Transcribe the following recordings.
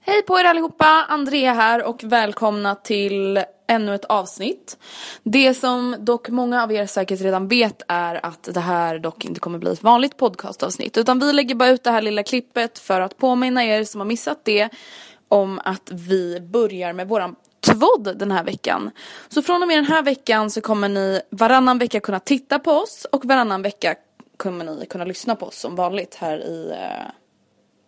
Hej på er allihopa! Andrea här och välkomna till ännu ett avsnitt. Det som dock många av er säkert redan vet är att det här dock inte kommer bli ett vanligt podcastavsnitt utan vi lägger bara ut det här lilla klippet för att påminna er som har missat det om att vi börjar med våran tvodd den här veckan. Så från och med den här veckan så kommer ni varannan vecka kunna titta på oss och varannan vecka kommer ni kunna lyssna på oss som vanligt här i eh,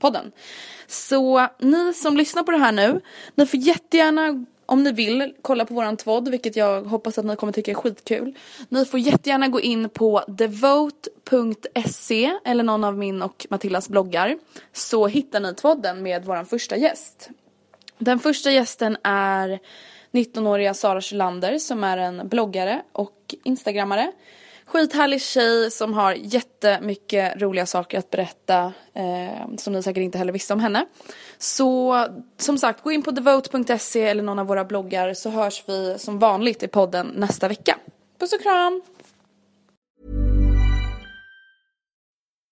podden. Så ni som lyssnar på det här nu, ni får jättegärna om ni vill kolla på våran tvodd, vilket jag hoppas att ni kommer tycka är skitkul. Ni får jättegärna gå in på devote.se eller någon av min och Matillas bloggar. Så hittar ni tvodden med våran första gäst. Den första gästen är 19-åriga Sara Kylander som är en bloggare och instagrammare. Skithärlig tjej som har jättemycket roliga saker att berätta eh, som ni säkert inte heller visste om henne. Så som sagt, gå in på devote.se eller någon av våra bloggar så hörs vi som vanligt i podden nästa vecka. Puss och kram!